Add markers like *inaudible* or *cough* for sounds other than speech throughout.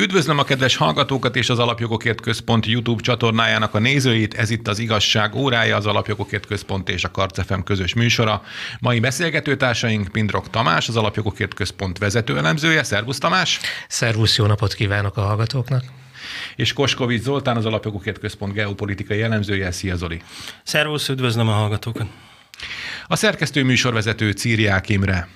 Üdvözlöm a kedves hallgatókat és az Alapjogokért Központ YouTube csatornájának a nézőit. Ez itt az Igazság órája, az Alapjogokért Központ és a Karcefem közös műsora. Mai beszélgetőtársaink Pindrok Tamás, az Alapjogokért Központ vezetőelemzője. Szervusz Tamás! Szervusz, jó napot kívánok a hallgatóknak! És Koskovics Zoltán, az Alapjogokért Központ geopolitikai elemzője. Szia Zoli! Szervusz, üdvözlöm a hallgatókat! A szerkesztő műsorvezető Círiák Imre.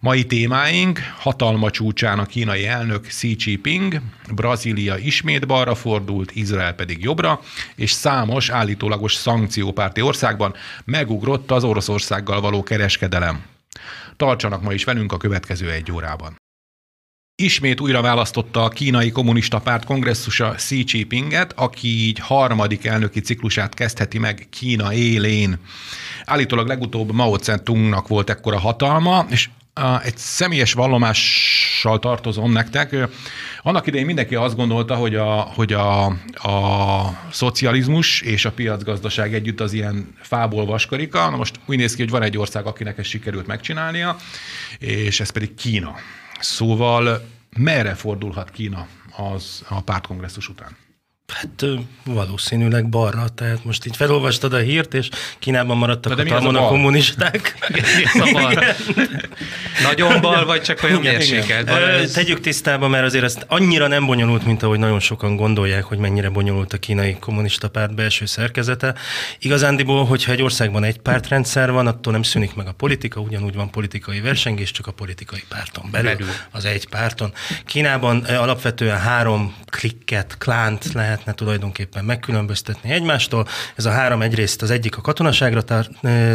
Mai témáink hatalma csúcsán a kínai elnök Xi Jinping, Brazília ismét balra fordult, Izrael pedig jobbra, és számos állítólagos szankciópárti országban megugrott az Oroszországgal való kereskedelem. Tartsanak ma is velünk a következő egy órában. Ismét újra választotta a kínai kommunista párt kongresszusa Xi Jinpinget, aki így harmadik elnöki ciklusát kezdheti meg Kína élén. Állítólag legutóbb Mao Zedongnak volt ekkora hatalma, és egy személyes vallomással tartozom nektek. Annak idején mindenki azt gondolta, hogy a, hogy a, a szocializmus és a piacgazdaság együtt az ilyen fából vaskarika. Na most úgy néz ki, hogy van egy ország, akinek ezt sikerült megcsinálnia, és ez pedig Kína. Szóval merre fordulhat Kína az a pártkongresszus után? Hát valószínűleg balra, tehát most így felolvastad a hírt, és Kínában maradtak a talmon a, a kommunisták. *laughs* a bal? Nagyon bal, vagy csak olyan mérsékelt? Ez... Tegyük tisztába, mert azért ezt annyira nem bonyolult, mint ahogy nagyon sokan gondolják, hogy mennyire bonyolult a kínai kommunista párt belső szerkezete. Igazándiból, hogyha egy országban egy pártrendszer van, attól nem szűnik meg a politika, ugyanúgy van politikai versengés, csak a politikai párton belül, belül. az egy párton. Kínában alapvetően három klikket, klánt lehet lehetne tulajdonképpen megkülönböztetni egymástól. Ez a három egyrészt az egyik a katonaságra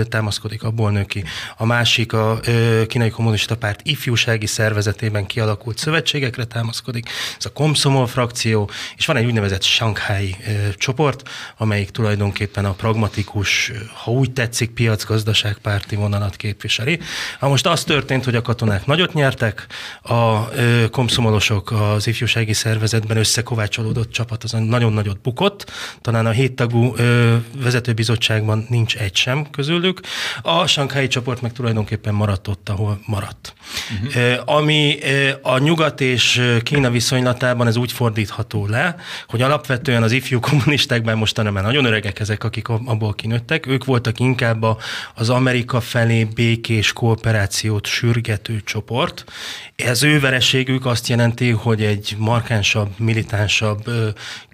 támaszkodik, abból nő ki, a másik a kínai kommunista párt ifjúsági szervezetében kialakult szövetségekre támaszkodik, ez a Komszomol frakció, és van egy úgynevezett Shanghai csoport, amelyik tulajdonképpen a pragmatikus, ha úgy tetszik, piacgazdaságpárti vonalat képviseli. Ha most az történt, hogy a katonák nagyot nyertek, a komszomolosok az ifjúsági szervezetben összekovácsolódott csapat az nagyon nagyot bukott, talán a héttagú ö, vezetőbizottságban nincs egy sem közülük. A Sankhái csoport meg tulajdonképpen maradt ott, ahol maradt. Uh-huh. Ö, ami ö, a nyugat és Kína viszonylatában ez úgy fordítható le, hogy alapvetően az ifjú kommunistákban mostanában már nagyon öregek ezek, akik abból kinőttek, ők voltak inkább az Amerika felé békés kooperációt sürgető csoport. Ez ő vereségük azt jelenti, hogy egy markánsabb, militánsabb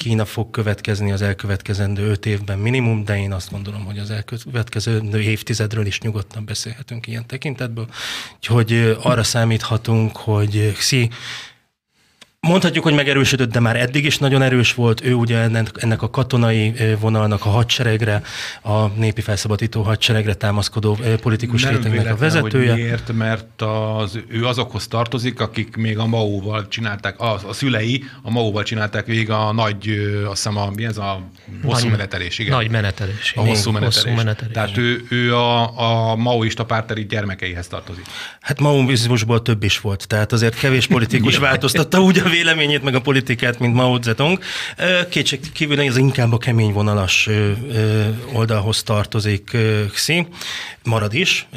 Kína fog következni az elkövetkezendő öt évben minimum, de én azt gondolom, hogy az elkövetkező évtizedről is nyugodtan beszélhetünk ilyen tekintetből. Úgyhogy arra számíthatunk, hogy Xi Mondhatjuk, hogy megerősödött, de már eddig is nagyon erős volt. Ő ugye ennek, a katonai vonalnak a hadseregre, a népi felszabadító hadseregre támaszkodó politikus Nem rétegnek a vezetője. Hogy miért, mert az, ő azokhoz tartozik, akik még a Mao-val csinálták, a, a szülei a Mao-val csinálták végig a nagy, azt hiszem, a, mi ez a hosszú nagy, menetelés, igen. Nagy menetelés. A hosszú menetelés. Hosszú menetelés. Tehát ő, ő a, a maoista párteri gyermekeihez tartozik. Hát maoizmusból több is volt, tehát azért kevés politikus *laughs* változtatta úgy a véleményét, meg a politikát, mint Mao Zedong. Kétség kívül ez inkább a kemény vonalas oldalhoz tartozik Xi, marad is.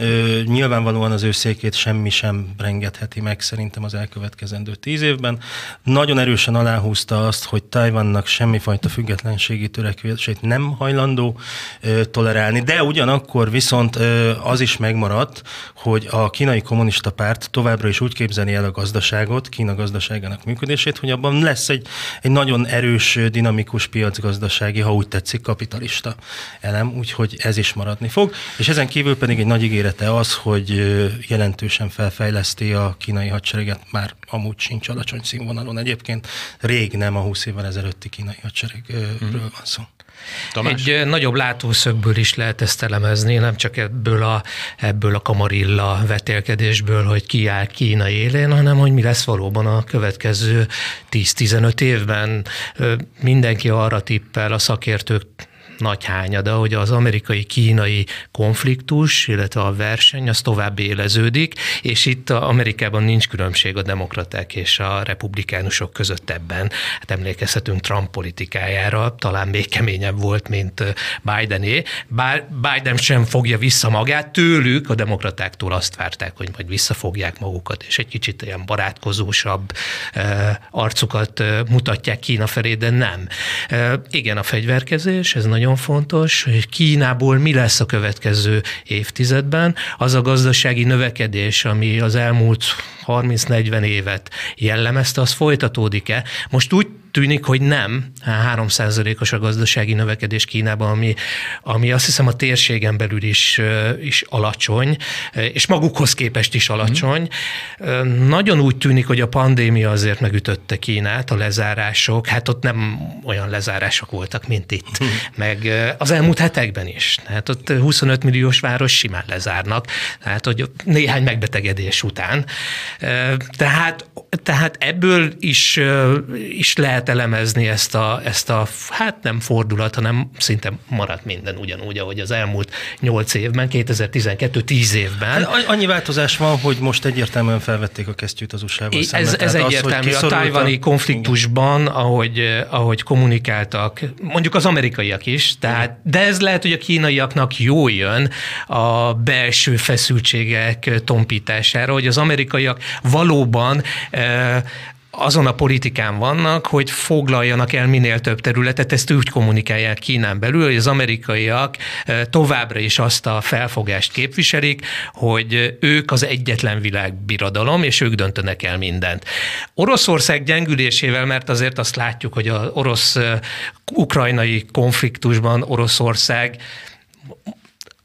Nyilvánvalóan az ő székét semmi sem rengetheti meg szerintem az elkövetkezendő tíz évben. Nagyon erősen aláhúzta azt, hogy Tajvannak semmifajta függetlenségi törekvését nem hajlandó tolerálni, de ugyanakkor viszont az is megmaradt, hogy a kínai kommunista párt továbbra is úgy képzeli el a gazdaságot, Kína gazdaságának működését, működését, hogy abban lesz egy, egy nagyon erős, dinamikus piacgazdasági, ha úgy tetszik, kapitalista elem, úgyhogy ez is maradni fog. És ezen kívül pedig egy nagy ígérete az, hogy jelentősen felfejleszti a kínai hadsereget, már amúgy sincs alacsony színvonalon egyébként, rég nem a 20 évvel ezelőtti kínai hadseregről hmm. van szó. Tamás? Egy nagyobb látószögből is lehet ezt elemezni, nem csak ebből a, ebből a kamarilla vetélkedésből, hogy ki áll Kína élén, hanem hogy mi lesz valóban a következő 10-15 évben. Mindenki arra tippel, a szakértők nagy hányada, hogy az amerikai-kínai konfliktus, illetve a verseny az tovább éleződik, és itt Amerikában nincs különbség a demokraták és a republikánusok között ebben. Hát emlékezhetünk Trump politikájára, talán még keményebb volt, mint Bidené. Bár Biden sem fogja vissza magát, tőlük a demokratáktól azt várták, hogy majd visszafogják magukat, és egy kicsit ilyen barátkozósabb arcukat mutatják Kína felé, de nem. Igen, a fegyverkezés, ez nagyon fontos, hogy Kínából mi lesz a következő évtizedben, az a gazdasági növekedés, ami az elmúlt 30-40 évet jellemezte, az folytatódik-e? Most úgy tűnik, hogy nem. 3%-os a gazdasági növekedés Kínában, ami, ami azt hiszem a térségen belül is, is alacsony, és magukhoz képest is alacsony. Mm. Nagyon úgy tűnik, hogy a pandémia azért megütötte Kínát, a lezárások, hát ott nem olyan lezárások voltak, mint itt. Mm. Meg az elmúlt hetekben is. Hát ott 25 milliós város simán lezárnak, tehát hogy néhány megbetegedés után. Tehát, tehát ebből is, is lehet lehet elemezni ezt a, ezt a, hát nem fordulat, hanem szinte maradt minden ugyanúgy, ahogy az elmúlt 8 évben, 2012 10 évben. Hát annyi változás van, hogy most egyértelműen felvették a kesztyűt az USA-val Ez, ez egyértelmű. Az, a tájvani konfliktusban, ahogy, ahogy kommunikáltak, mondjuk az amerikaiak is, tehát, de ez lehet, hogy a kínaiaknak jó jön a belső feszültségek tompítására, hogy az amerikaiak valóban azon a politikán vannak, hogy foglaljanak el minél több területet, ezt úgy kommunikálják Kínán belül, hogy az amerikaiak eh, továbbra is azt a felfogást képviselik, hogy ők az egyetlen világbirodalom, és ők döntenek el mindent. Oroszország gyengülésével, mert azért azt látjuk, hogy az orosz-ukrajnai eh, konfliktusban Oroszország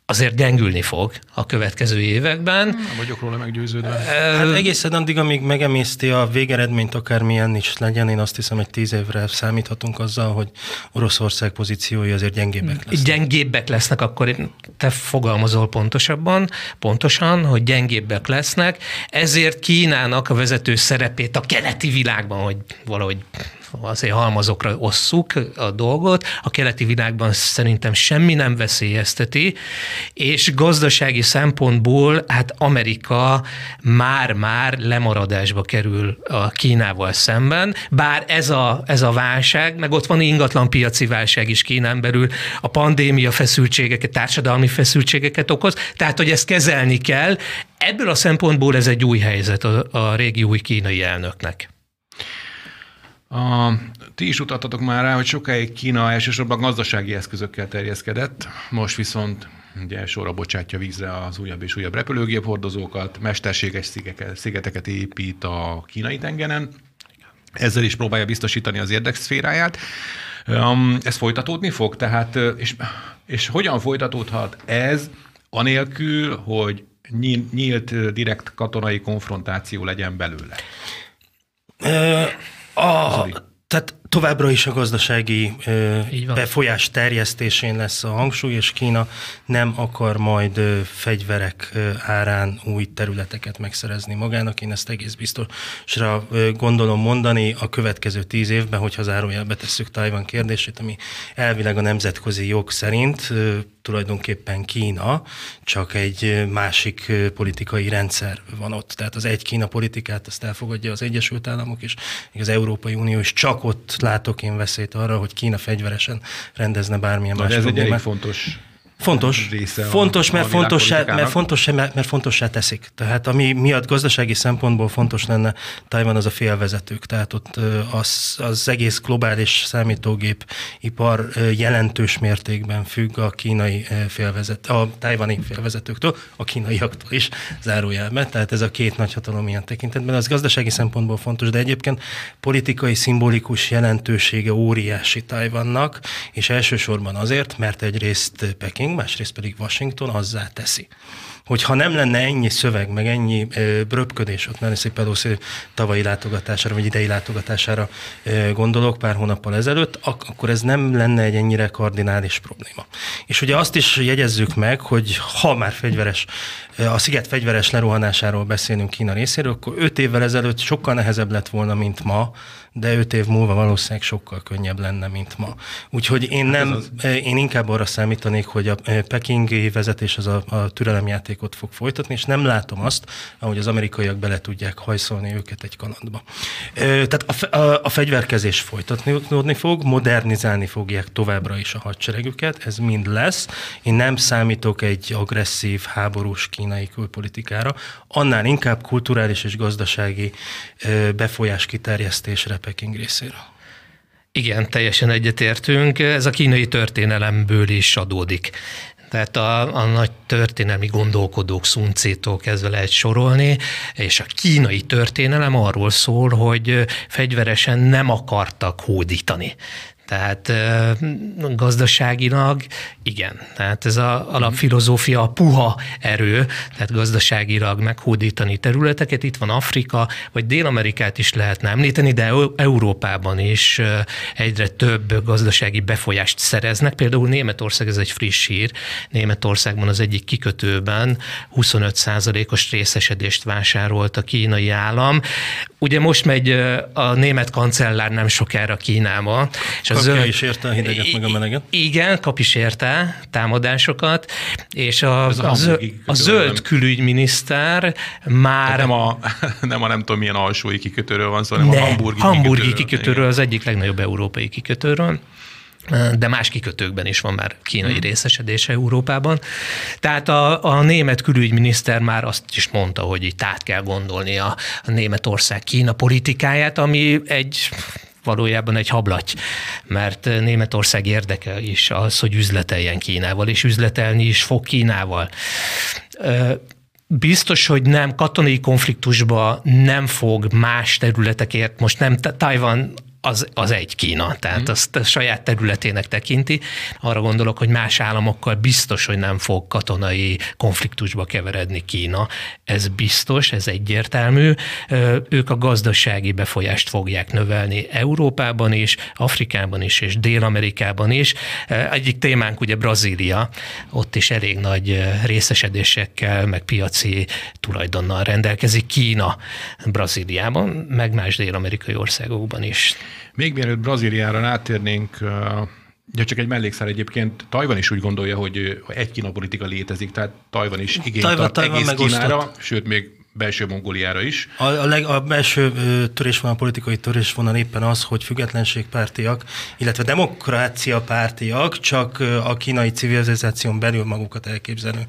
azért gyengülni fog a következő években. Nem vagyok róla meggyőződve. Hát egészen addig, amíg megemészti a végeredményt, akármilyen is legyen, én azt hiszem, hogy tíz évre számíthatunk azzal, hogy Oroszország pozíciói azért gyengébbek lesznek. Gyengébbek lesznek, akkor te fogalmazol pontosabban, pontosan, hogy gyengébbek lesznek, ezért Kínának a vezető szerepét a keleti világban, hogy valahogy azért halmazokra osszuk a dolgot, a keleti világban szerintem semmi nem veszélyezteti, és gazdasági szempontból hát Amerika már-már lemaradásba kerül a Kínával szemben, bár ez a, ez a válság, meg ott van ingatlan piaci válság is Kínán belül, a pandémia feszültségeket, társadalmi feszültségeket okoz, tehát hogy ezt kezelni kell, ebből a szempontból ez egy új helyzet a, a régi új kínai elnöknek. A, ti is utattatok már rá, hogy sokáig Kína elsősorban gazdasági eszközökkel terjeszkedett, most viszont ugye sorra bocsátja vízre az újabb és újabb repülőgép hordozókat, mesterséges szigeteket épít a kínai tengeren, ezzel is próbálja biztosítani az érdekszféráját. Ez folytatódni fog? Tehát, és, és hogyan folytatódhat ez anélkül, hogy nyílt, direkt katonai konfrontáció legyen belőle? A, tehát továbbra is a gazdasági befolyás terjesztésén lesz a hangsúly, és Kína nem akar majd fegyverek árán új területeket megszerezni magának. Én ezt egész biztosra gondolom mondani a következő tíz évben, hogyha zárójelbe tesszük Tajvan kérdését, ami elvileg a nemzetközi jog szerint tulajdonképpen Kína, csak egy másik politikai rendszer van ott. Tehát az egy Kína politikát azt elfogadja az Egyesült Államok és az Európai Unió is csak ott látok én veszélyt arra, hogy Kína fegyveresen rendezne bármilyen Na, más ez egy elég fontos Fontos, fontos, mert, fontossá, mert, fontos, mert, mert fontossá teszik. Tehát ami miatt gazdasági szempontból fontos lenne Tajvan az a félvezetők. Tehát ott az, az egész globális számítógép ipar jelentős mértékben függ a kínai félvezet, a tajvani félvezetőktől, a kínaiaktól is zárójelben. Tehát ez a két nagy hatalom ilyen tekintetben. Az gazdasági szempontból fontos, de egyébként politikai, szimbolikus jelentősége óriási Tajvannak, és elsősorban azért, mert egyrészt Peking, csinálunk, másrészt pedig Washington azzá teszi hogyha nem lenne ennyi szöveg, meg ennyi bröpködés ott Nancy Pelosi tavalyi látogatására, vagy idei látogatására gondolok pár hónappal ezelőtt, ak- akkor ez nem lenne egy ennyire kardinális probléma. És ugye azt is jegyezzük meg, hogy ha már fegyveres, a sziget fegyveres lerohanásáról beszélünk Kína részéről, akkor öt évvel ezelőtt sokkal nehezebb lett volna, mint ma, de öt év múlva valószínűleg sokkal könnyebb lenne, mint ma. Úgyhogy én hát nem, én inkább arra számítanék, hogy a pekingi vezetés az a, a türelemjátékot fog folytatni, és nem látom azt, ahogy az amerikaiak bele tudják hajszolni őket egy kalandba. Tehát a, a, a fegyverkezés folytatni fog, modernizálni fogják továbbra is a hadseregüket, ez mind lesz. Én nem számítok egy agresszív, háborús kínai külpolitikára, annál inkább kulturális és gazdasági befolyás kiterjesztésre Peking részéről. Igen, teljesen egyetértünk. Ez a kínai történelemből is adódik. Tehát a, a nagy történelmi gondolkodók szuncétól kezdve lehet sorolni, és a kínai történelem arról szól, hogy fegyveresen nem akartak hódítani. Tehát gazdaságilag igen. Tehát ez a alapfilozófia a puha erő, tehát gazdaságilag meghódítani területeket. Itt van Afrika, vagy Dél-Amerikát is lehetne említeni, de Európában is egyre több gazdasági befolyást szereznek. Például Németország, ez egy friss hír, Németországban az egyik kikötőben 25%-os részesedést vásárolt a kínai állam. Ugye most megy a német kancellár nem sokára Kínába, és az zöld... is érte a hideget, meg a meleget. Igen, kap is érte támadásokat, és a, a, a, zöld, a zöld külügyminiszter már... nem a, *laughs* nem a nem tudom milyen alsói kikötőről van szó, hanem ne, a hamburgi, hamburgi kikötőről, kikötőről az egyik legnagyobb európai kikötőről de más kikötőkben is van már kínai hmm. részesedése Európában. Tehát a, a német külügyminiszter már azt is mondta, hogy itt át kell gondolni a, a Németország Kína politikáját, ami egy valójában egy hablaty, mert Németország érdeke is az, hogy üzleteljen Kínával, és üzletelni is fog Kínával biztos, hogy nem katonai konfliktusba nem fog más területekért, most nem Tajvan az, az egy Kína, tehát mm. azt a saját területének tekinti. Arra gondolok, hogy más államokkal biztos, hogy nem fog katonai konfliktusba keveredni Kína. Ez biztos, ez egyértelmű. Ők a gazdasági befolyást fogják növelni Európában is, Afrikában is, és Dél-Amerikában is. Egyik témánk ugye Brazília, ott is elég nagy részesedésekkel, meg piaci tulajdonnal rendelkezik Kína Brazíliában, meg más dél-amerikai országokban is. Még mielőtt Brazíliára átérnénk, Ja, csak egy mellékszár egyébként. Tajvan is úgy gondolja, hogy egy Kína politika létezik, tehát Tajvan is igényt Tajvan, tart Tajvan egész Kínára, sőt, még belső Mongóliára is. A, a, leg, a belső törésvonal, politikai törésvonal éppen az, hogy függetlenségpártiak, illetve demokrácia pártiak csak a kínai civilizáción belül magukat elképzelő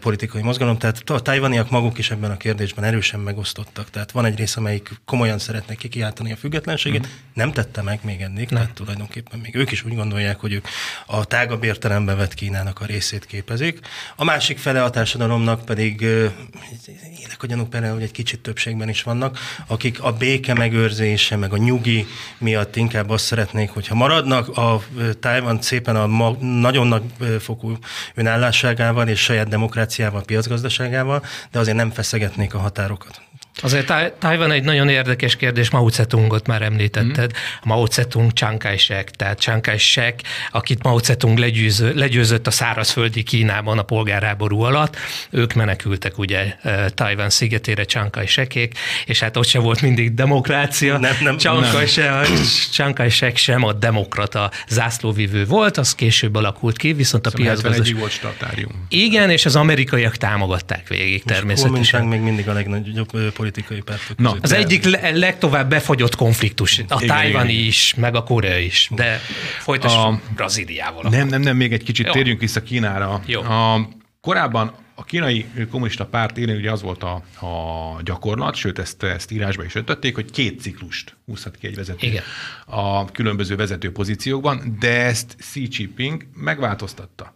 politikai mozgalom. Tehát a tajvaniak maguk is ebben a kérdésben erősen megosztottak. Tehát van egy rész, amelyik komolyan szeretne kikiáltani a függetlenséget, mm. nem tette meg még eddig, tehát tulajdonképpen még ők is úgy gondolják, hogy ők a tágabb értelemben vett Kínának a részét képezik. A másik fele a társadalomnak pedig élek gyanúk például, egy kicsit többségben is vannak, akik a béke megőrzése, meg a nyugi miatt inkább azt szeretnék, hogyha maradnak a Tájvan szépen a ma, nagyon nagy fokú önállásságával és saját demokráciával, piacgazdaságával, de azért nem feszegetnék a határokat. Azért Tajvan egy nagyon érdekes kérdés, Mao Zedongot már említetted. Mm. Mao Zedong Chiang Kai-shek, tehát Chiang Kai-shek, akit Mao Zedong legyőzött, legyőzött a szárazföldi Kínában a polgárháború alatt, ők menekültek ugye e, Tajvan szigetére Chiang Kai-shekék, és hát ott sem volt mindig demokrácia. Nem, nem, Chiang. Kai-shek, Kai-shek sem a demokrata zászlóvivő volt, az később alakult ki, viszont a szóval piacgazdaság... volt statárium. Igen, és az amerikaiak támogatták végig Most természetesen. még mindig a legnagyobb politikai pártok Na, az egyik le- legtovább befagyott konfliktus. A tájvani is, meg a korea is. De folytassuk a... Brazíliával. Nem, nem, nem, még egy kicsit Jó. térjünk vissza Kínára. Jó. A, korábban a kínai kommunista párt élén ugye az volt a, a gyakorlat, sőt ezt, ezt írásba is öntötték, hogy két ciklust húzhat ki egy vezető Igen. a különböző vezető pozíciókban, de ezt Xi Jinping megváltoztatta.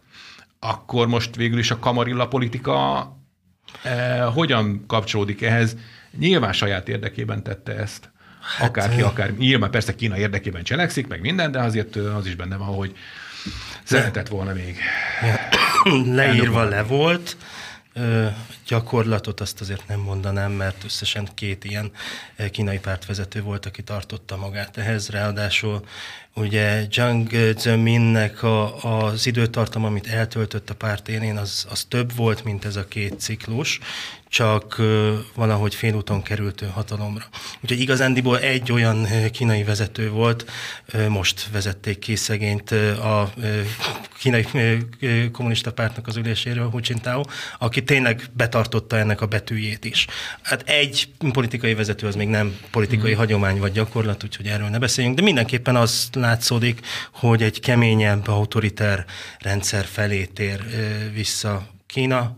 Akkor most végül is a kamarilla politika eh, hogyan kapcsolódik ehhez? Nyilván saját érdekében tette ezt. Hát, akárki, akár. Nyilván persze Kína érdekében cselekszik, meg minden, de azért az is benne van, hogy Szeretett volna még. Leírva le volt, gyakorlatot azt azért nem mondanám, mert összesen két ilyen kínai pártvezető volt, aki tartotta magát ehhez. Ráadásul ugye Jiang Zeminnek a, az időtartam, amit eltöltött a párt élén, az, az több volt, mint ez a két ciklus, csak valahogy félúton került ő hatalomra. Úgyhogy igazándiból egy olyan kínai vezető volt, most vezették ki szegényt a kínai kommunista pártnak az üléséről, Hu Jintao, aki tényleg betartotta ennek a betűjét is. Hát egy politikai vezető az még nem politikai mm. hagyomány vagy gyakorlat, úgyhogy erről ne beszéljünk, de mindenképpen az látszódik, hogy egy keményebb, autoriter rendszer felé tér vissza Kína,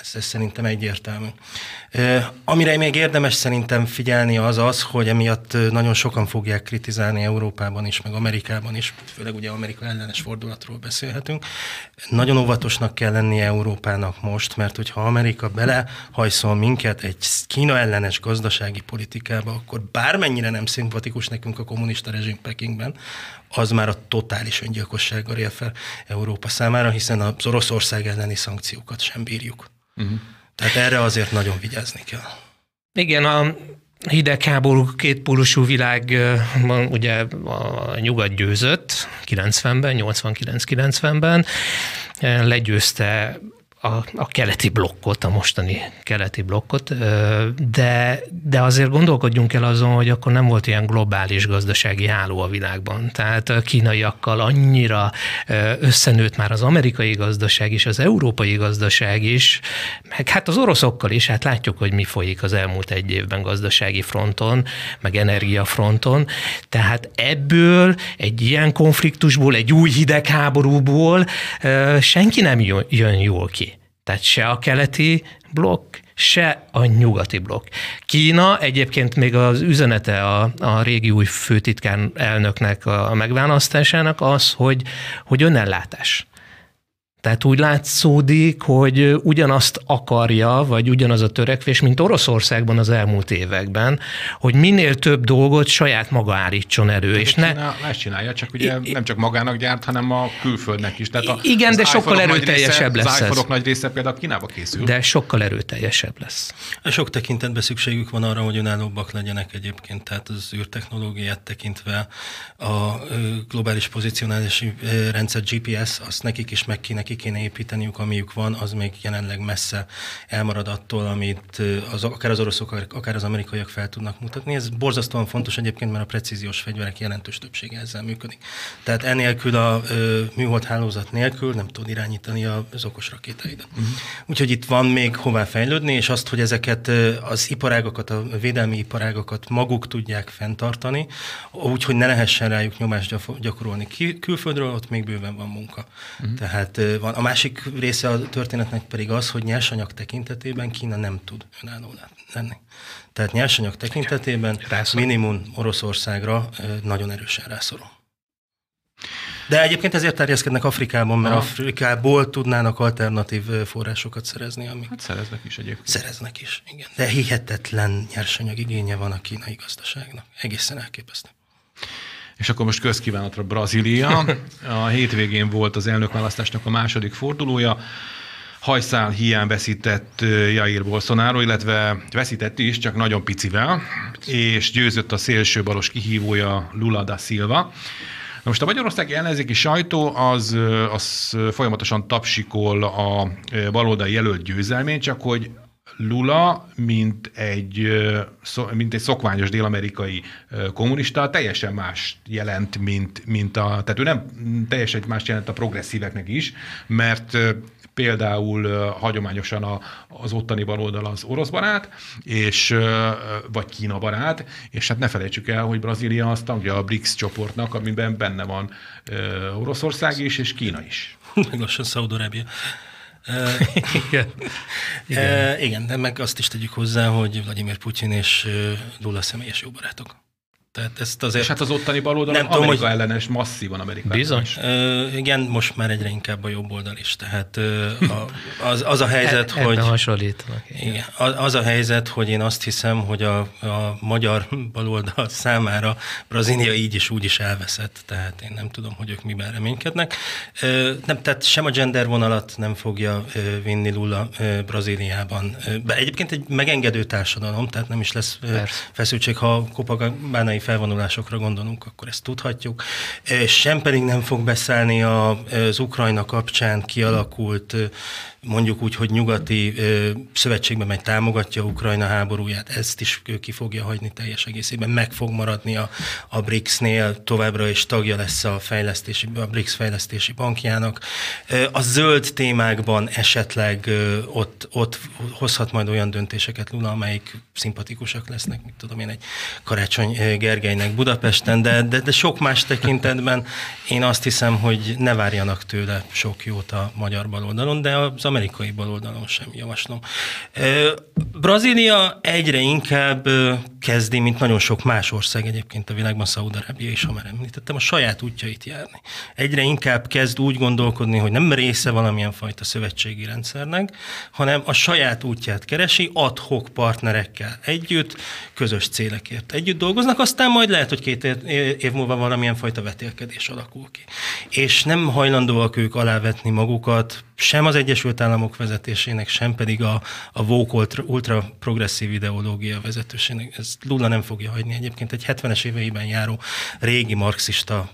ez, ez szerintem egyértelmű. Amire még érdemes szerintem figyelni az az, hogy emiatt nagyon sokan fogják kritizálni Európában is, meg Amerikában is, főleg ugye Amerika ellenes fordulatról beszélhetünk. Nagyon óvatosnak kell lenni Európának most, mert hogyha Amerika belehajszol minket egy Kína ellenes gazdasági politikába, akkor bármennyire nem szimpatikus nekünk a kommunista rezsim Pekingben, az már a totális öngyilkossággal él fel Európa számára, hiszen az Oroszország elleni szankciókat sem bírjuk. Uh-huh. Tehát erre azért nagyon vigyázni kell. Igen, a hidegháború kétpólusú világ ugye a nyugat győzött 90-ben, 89-90-ben, legyőzte a, a keleti blokkot, a mostani keleti blokkot, de, de azért gondolkodjunk el azon, hogy akkor nem volt ilyen globális gazdasági háló a világban. Tehát a kínaiakkal annyira összenőtt már az amerikai gazdaság is, az európai gazdaság is, meg hát az oroszokkal is, hát látjuk, hogy mi folyik az elmúlt egy évben gazdasági fronton, meg energiafronton. Tehát ebből, egy ilyen konfliktusból, egy új hidegháborúból senki nem jön jól ki. Tehát se a keleti blokk, se a nyugati blokk. Kína egyébként még az üzenete a, a régi új főtitkár elnöknek a megválasztásának az, hogy, hogy önellátás. Tehát úgy látszódik, hogy ugyanazt akarja, vagy ugyanaz a törekvés, mint Oroszországban az elmúlt években, hogy minél több dolgot saját maga állítson elő. és ne... Ezt csinálja, csak ugye I... nem csak magának gyárt, hanem a külföldnek is. Tehát a, Igen, de sokkal erőteljesebb része, lesz az ez. nagy része például Kínába készül. De sokkal erőteljesebb lesz. Sok tekintetben szükségük van arra, hogy önállóbbak legyenek egyébként, tehát az űrtechnológiát tekintve a globális pozicionálási rendszer GPS, azt nekik is meg ki, ki kéne építeniük, amiük van, az még jelenleg messze elmarad attól, amit az, akár az oroszok, akár az amerikaiak fel tudnak mutatni. Ez borzasztóan fontos egyébként, mert a precíziós fegyverek jelentős többsége ezzel működik. Tehát enélkül a ö, műhold hálózat nélkül nem tud irányítani az okos rakétáidat. Uh-huh. Úgyhogy itt van még hová fejlődni, és azt, hogy ezeket az iparágokat, a védelmi iparágokat maguk tudják fenntartani, úgyhogy ne lehessen rájuk nyomást gyakorolni külföldről, ott még bőven van munka. Uh-huh. Tehát van. A másik része a történetnek pedig az, hogy nyersanyag tekintetében Kína nem tud önálló lenni. Tehát nyersanyag tekintetében minimum Oroszországra nagyon erősen rászorul. De egyébként ezért terjeszkednek Afrikában, mert Aha. Afrikából tudnának alternatív forrásokat szerezni. Amik hát szereznek is egyébként. Szereznek is, igen. De hihetetlen nyersanyag igénye van a kínai gazdaságnak. Egészen elképesztő. És akkor most közkívánatra Brazília. *laughs* A hétvégén volt az elnökválasztásnak a második fordulója. Hajszál hiány veszített Jair Bolsonaro, illetve veszített is, csak nagyon picivel, és győzött a szélső balos kihívója Lula da Silva. Na most a magyarországi ellenzéki sajtó az, az folyamatosan tapsikol a baloldali jelölt győzelmén, csak hogy Lula, mint egy, mint egy szokványos dél-amerikai kommunista, teljesen más jelent, mint, mint a, tehát ő nem teljesen más jelent a progresszíveknek is, mert például hagyományosan a, az ottani baloldal az orosz barát, és, vagy Kína barát, és hát ne felejtsük el, hogy Brazília az tagja a BRICS csoportnak, amiben benne van Oroszország is, és Kína is. Meg lassan Szaudarábia *laughs* igen. igen. igen, de meg azt is tegyük hozzá, hogy Vladimir Putyin és Lula személyes jó barátok. Tehát ezt azért... És hát az ottani baloldal nem Amerika tudom, hogy... ellenes masszívan Amerika. Bizony. Uh, igen, most már egyre inkább a jobb oldal is. Tehát uh, a, *laughs* az, az a helyzet, e, hogy... hasonlítanak. Igen. Az, az a helyzet, hogy én azt hiszem, hogy a, a magyar baloldal *laughs* számára Brazília így is úgy is elveszett. Tehát én nem tudom, hogy ők miben reménykednek. Uh, nem, tehát sem a gender vonalat nem fogja uh, vinni Lula uh, Brazíliában. Uh, egyébként egy megengedő társadalom, tehát nem is lesz uh, feszültség, ha Copacabana felvonulásokra gondolunk, akkor ezt tudhatjuk. Sem pedig nem fog beszállni az Ukrajna kapcsán kialakult mondjuk úgy, hogy nyugati ö, szövetségben megy támogatja Ukrajna háborúját, ezt is ő ki fogja hagyni teljes egészében, meg fog maradni a, a BRICS-nél, továbbra is tagja lesz a, fejlesztési, a BRICS fejlesztési bankjának. A zöld témákban esetleg ö, ott, ott hozhat majd olyan döntéseket Lula, amelyik szimpatikusak lesznek, mit tudom én, egy Karácsony Gergelynek Budapesten, de, de, de sok más tekintetben én azt hiszem, hogy ne várjanak tőle sok jót a magyar baloldalon, de az amerikai baloldalon sem javaslom. Brazília egyre inkább kezdi, mint nagyon sok más ország egyébként a világban, Szaúd-Arábia is, ha már említettem, a saját útjait járni. Egyre inkább kezd úgy gondolkodni, hogy nem része valamilyen fajta szövetségi rendszernek, hanem a saját útját keresi, adhok partnerekkel együtt, közös célekért együtt dolgoznak, aztán majd lehet, hogy két év múlva valamilyen fajta vetélkedés alakul ki. És nem hajlandóak ők alávetni magukat sem az Egyesült Államok vezetésének, sem pedig a, a Vogue ultra, ultra progresszív ideológia vezetősének. Ez Lula nem fogja hagyni. Egyébként egy 70-es éveiben járó régi marxista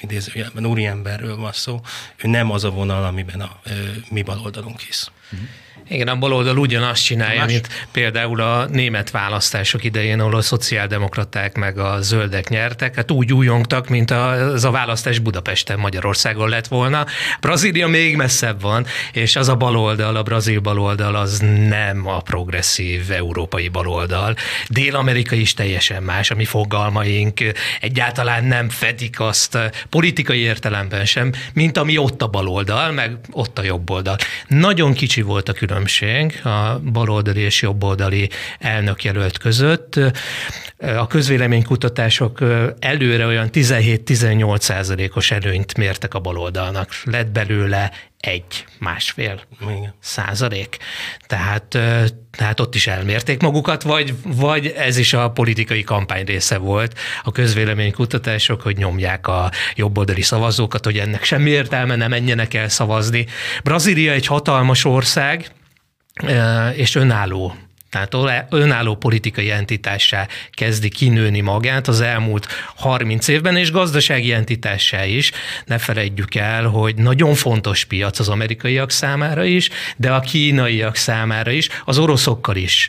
idézőjelben úriemberről van szó. Ő nem az a vonal, amiben a ö, mi baloldalunk hisz. Uh-huh. Igen, a baloldal ugyanazt csinálja, Más? mint például a német választások idején, ahol a szociáldemokraták meg a zöldek nyertek, hát úgy újongtak, mint az a választás Budapesten, Magyarországon lett volna. Brazília még messzebb van, és az a baloldal, a brazil baloldal az nem a progresszív európai baloldal. Dél-Amerika is teljesen más, ami fogalmaink egyáltalán nem fedik azt politikai értelemben sem, mint ami ott a baloldal, meg ott a jobb oldal. Nagyon kicsi volt a különbség a baloldali és jobboldali elnökjelölt között. A közvéleménykutatások előre olyan 17-18 százalékos előnyt mértek a baloldalnak. Lett belőle egy, másfél Igen. százalék. Tehát, tehát ott is elmérték magukat, vagy, vagy ez is a politikai kampány része volt, a közvéleménykutatások, hogy nyomják a jobboldali szavazókat, hogy ennek semmi értelme, nem menjenek el szavazni. Brazília egy hatalmas ország, és önálló tehát önálló politikai entitássá kezdi kinőni magát az elmúlt 30 évben, és gazdasági entitássá is. Ne felejtjük el, hogy nagyon fontos piac az amerikaiak számára is, de a kínaiak számára is, az oroszokkal is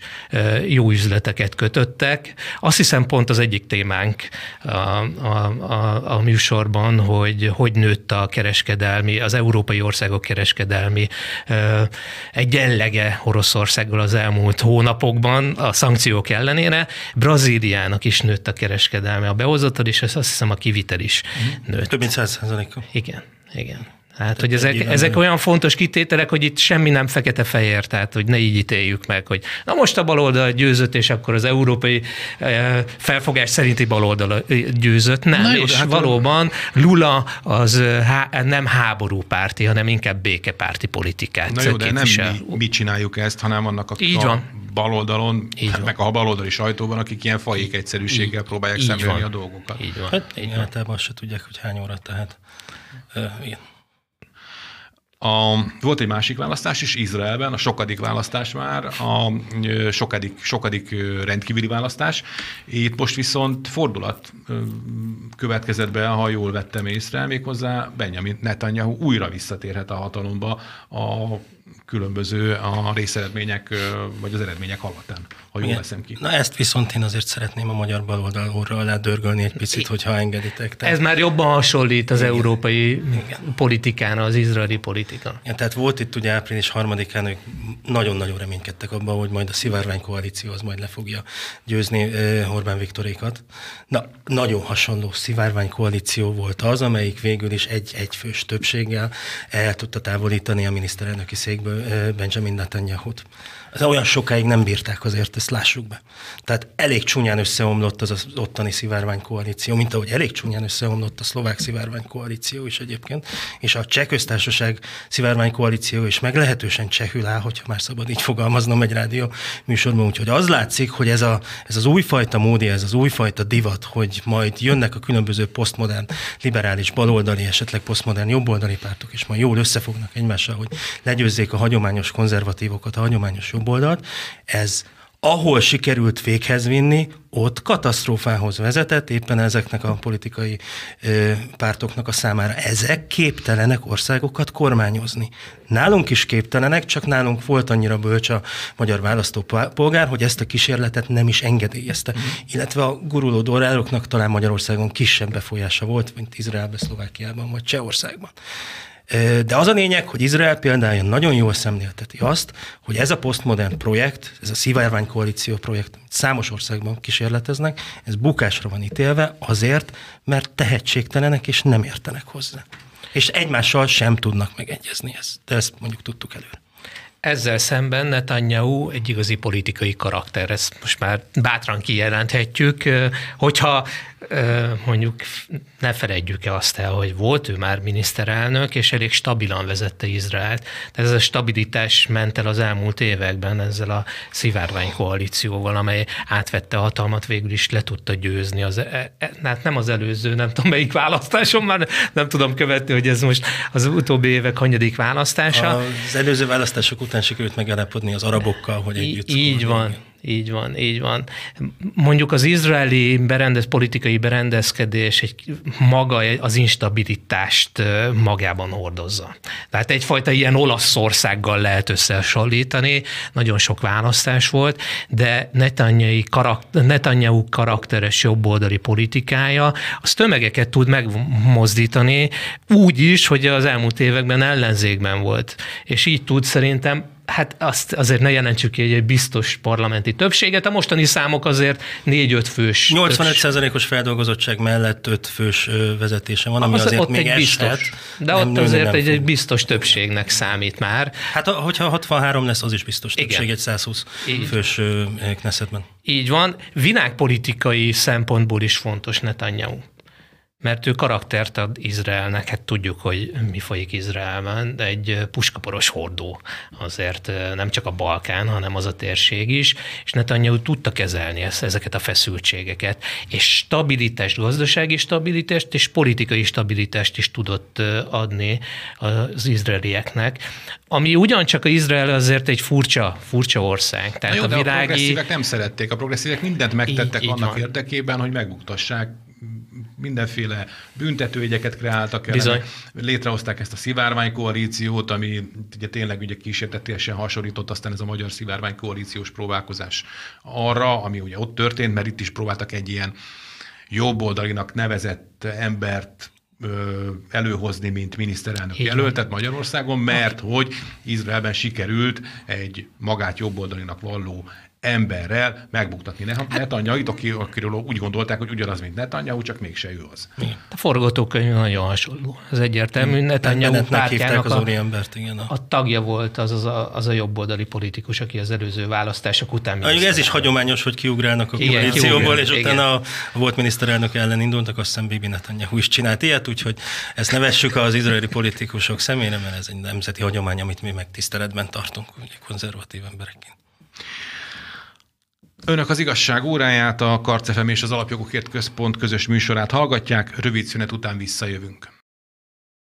jó üzleteket kötöttek. Azt hiszem pont az egyik témánk a, a, a, a műsorban, hogy hogy nőtt a kereskedelmi, az európai országok kereskedelmi egyenlege Oroszországgal az elmúlt hónap napokban a szankciók ellenére Brazíliának is nőtt a kereskedelme, a behozatal, és azt hiszem a kivitel is mhm. nőtt. Több mint 100 Igen, igen. Hát, hogy ezek, ezek olyan fontos kitételek, hogy itt semmi nem fekete-fehér, tehát hogy ne így ítéljük meg, hogy na most a baloldal győzött, és akkor az európai eh, felfogás szerinti baloldal győzött. Nem, na jó, és hát valóban Lula az eh, há, nem háborúpárti, hanem inkább békepárti politikát Na jó, de nem mi, mi csináljuk ezt, hanem annak, akik így van. Baloldalon, így hát meg a baloldali sajtóban, akik ilyen fajék egyszerűséggel így, próbálják szemlélni a dolgokat. Így van. Hát, így általában azt se tudják, hogy hány óra, tehát uh, igen. A, volt egy másik választás is Izraelben, a sokadik választás már, a sokadik, sokadik rendkívüli választás. Itt most viszont fordulat következett be, ha jól vettem észre, méghozzá Benjamin Netanyahu újra visszatérhet a hatalomba a különböző a részeredmények, vagy az eredmények hallatán, ha jól veszem ki. Na ezt viszont én azért szeretném a magyar baloldalról alá dörgölni egy picit, hogyha engeditek. Tehát... Ez már jobban hasonlít az Igen. európai Igen. politikára, az izraeli politika. Igen, tehát volt itt ugye április harmadikán, ők nagyon-nagyon reménykedtek abban, hogy majd a szivárvány koalíció az majd le fogja győzni uh, Orbán Viktorékat. Na, nagyon hasonló szivárvány koalíció volt az, amelyik végül is egy egyfős többséggel el tudta távolítani a miniszterelnöki székből Benjamin Netanyahu-t. Olyan sokáig nem bírták azért azt lássuk be. Tehát elég csúnyán összeomlott az, az ottani szivárványkoalíció, mint ahogy elég csúnyán összeomlott a szlovák szivárványkoalíció is egyébként, és a cseh köztársaság szivárványkoalíció is meglehetősen csehül áll, hogyha már szabad így fogalmaznom egy rádió műsorban. Úgyhogy az látszik, hogy ez, a, ez az újfajta módi, ez az újfajta divat, hogy majd jönnek a különböző posztmodern, liberális, baloldali, esetleg posztmodern, jobboldali pártok, és majd jól összefognak egymással, hogy legyőzzék a hagyományos konzervatívokat, a hagyományos jobboldalt. Ez ahol sikerült véghez vinni, ott katasztrófához vezetett éppen ezeknek a politikai ö, pártoknak a számára. Ezek képtelenek országokat kormányozni. Nálunk is képtelenek, csak nálunk volt annyira bölcs a magyar választópolgár, hogy ezt a kísérletet nem is engedélyezte. Mm. Illetve a guruló dollároknak talán Magyarországon kisebb befolyása volt, mint Izraelben, Szlovákiában vagy Csehországban. De az a lényeg, hogy Izrael például nagyon jól szemlélteti azt, hogy ez a posztmodern projekt, ez a szivárvány koalíció projekt, amit számos országban kísérleteznek, ez bukásra van ítélve azért, mert tehetségtelenek és nem értenek hozzá. És egymással sem tudnak megegyezni ezt. De ezt mondjuk tudtuk előre. Ezzel szemben Netanyahu egy igazi politikai karakter, ezt most már bátran kijelenthetjük, hogyha mondjuk ne felejtjük el azt el, hogy volt ő már miniszterelnök, és elég stabilan vezette Izraelt. Tehát ez a stabilitás ment el az elmúlt években ezzel a szivárvány koalícióval, amely átvette a hatalmat, végül is le tudta győzni. Az, e, e, hát nem az előző, nem tudom melyik választáson, már nem tudom követni, hogy ez most az utóbbi évek hanyadik választása. Az előző választások után sikerült megállapodni az arabokkal, hogy együtt. Így van, így van, így van. Mondjuk az izraeli berendez, politikai berendezkedés egy maga az instabilitást magában hordozza. Tehát egyfajta ilyen Olaszországgal lehet összehasonlítani, nagyon sok választás volt, de Netanyahu, karakter, Netanyahu karakteres jobboldali politikája az tömegeket tud megmozdítani úgy is, hogy az elmúlt években ellenzékben volt. És így tud szerintem hát azt azért ne jelentsük ki egy biztos parlamenti többséget. A mostani számok azért 4-5 fős. 85%-os feldolgozottság mellett 5 fős vezetése van, ami az, azért ott még egy biztos, De nem, ott azért egy, egy biztos többségnek számít már. Hát hogyha 63 lesz, az is biztos többség Igen. egy 120 Így. fős Knessetben. Így van. Világpolitikai szempontból is fontos Netanyahu mert ő karaktert ad Izraelnek, hát tudjuk, hogy mi folyik Izraelben, de egy puskaporos hordó. Azért nem csak a Balkán, hanem az a térség is, és Netanyahu tudta kezelni ezt, ezeket a feszültségeket, és stabilitást, gazdasági stabilitást és politikai stabilitást is tudott adni az izraelieknek, ami ugyancsak az Izrael azért egy furcsa, furcsa ország. Tehát jó, a, világi... a progresszívek nem szerették, a progresszívek mindent megtettek így, annak így érdekében, hogy megbuktassák mindenféle büntetőügyeket kreáltak el, Bizony. létrehozták ezt a szivárványkoalíciót, ami ugye tényleg ugye kísértetésen hasonlított aztán ez a magyar szivárványkoalíciós próbálkozás arra, ami ugye ott történt, mert itt is próbáltak egy ilyen jobboldalinak nevezett embert előhozni, mint miniszterelnök jelöltet Magyarországon, mert hogy Izraelben sikerült egy magát jobboldalinak valló emberrel megbuktatni Netanyahu-t, aki, akiről úgy gondolták, hogy ugyanaz, mint Netanyahu, csak mégse ő az. A forgatókönyv nagyon hasonló. Az egyértelmű. Netanyahu pártjának az a, embert, igen. A tagja volt az, az, a, az a jobboldali politikus, aki az előző választások után ah, Ez is hagyományos, hogy kiugrálnak a koalícióból, és igen. utána a volt miniszterelnök ellen indultak, azt hiszem Bibi Netanyahu is csinált ilyet, úgyhogy ezt nevessük az izraeli politikusok személyre, mert ez egy nemzeti hagyomány, amit mi megtiszteletben tartunk, ugye konzervatív emberekként. Önök az igazság óráját, a Karcefem és az Alapjogokért Központ közös műsorát hallgatják, rövid szünet után visszajövünk.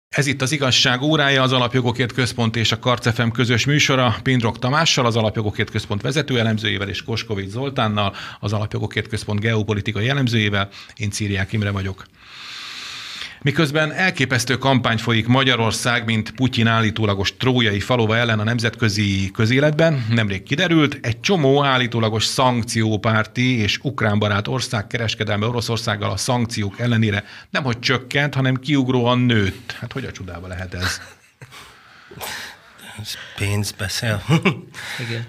Ez itt az igazság órája, az Alapjogokért Központ és a Karcefem közös műsora Pindrok Tamással, az Alapjogokért Központ vezető elemzőjével és Koskovics Zoltánnal, az Alapjogokért Központ geopolitikai elemzőjével. Én Círiák Imre vagyok. Miközben elképesztő kampány folyik Magyarország, mint Putyin állítólagos trójai falova ellen a nemzetközi közéletben, nemrég kiderült, egy csomó állítólagos szankciópárti és ukránbarát ország kereskedelme Oroszországgal a szankciók ellenére nemhogy csökkent, hanem kiugróan nőtt. Hát hogy a csodába lehet ez? *laughs* ez pénz beszél. Igen.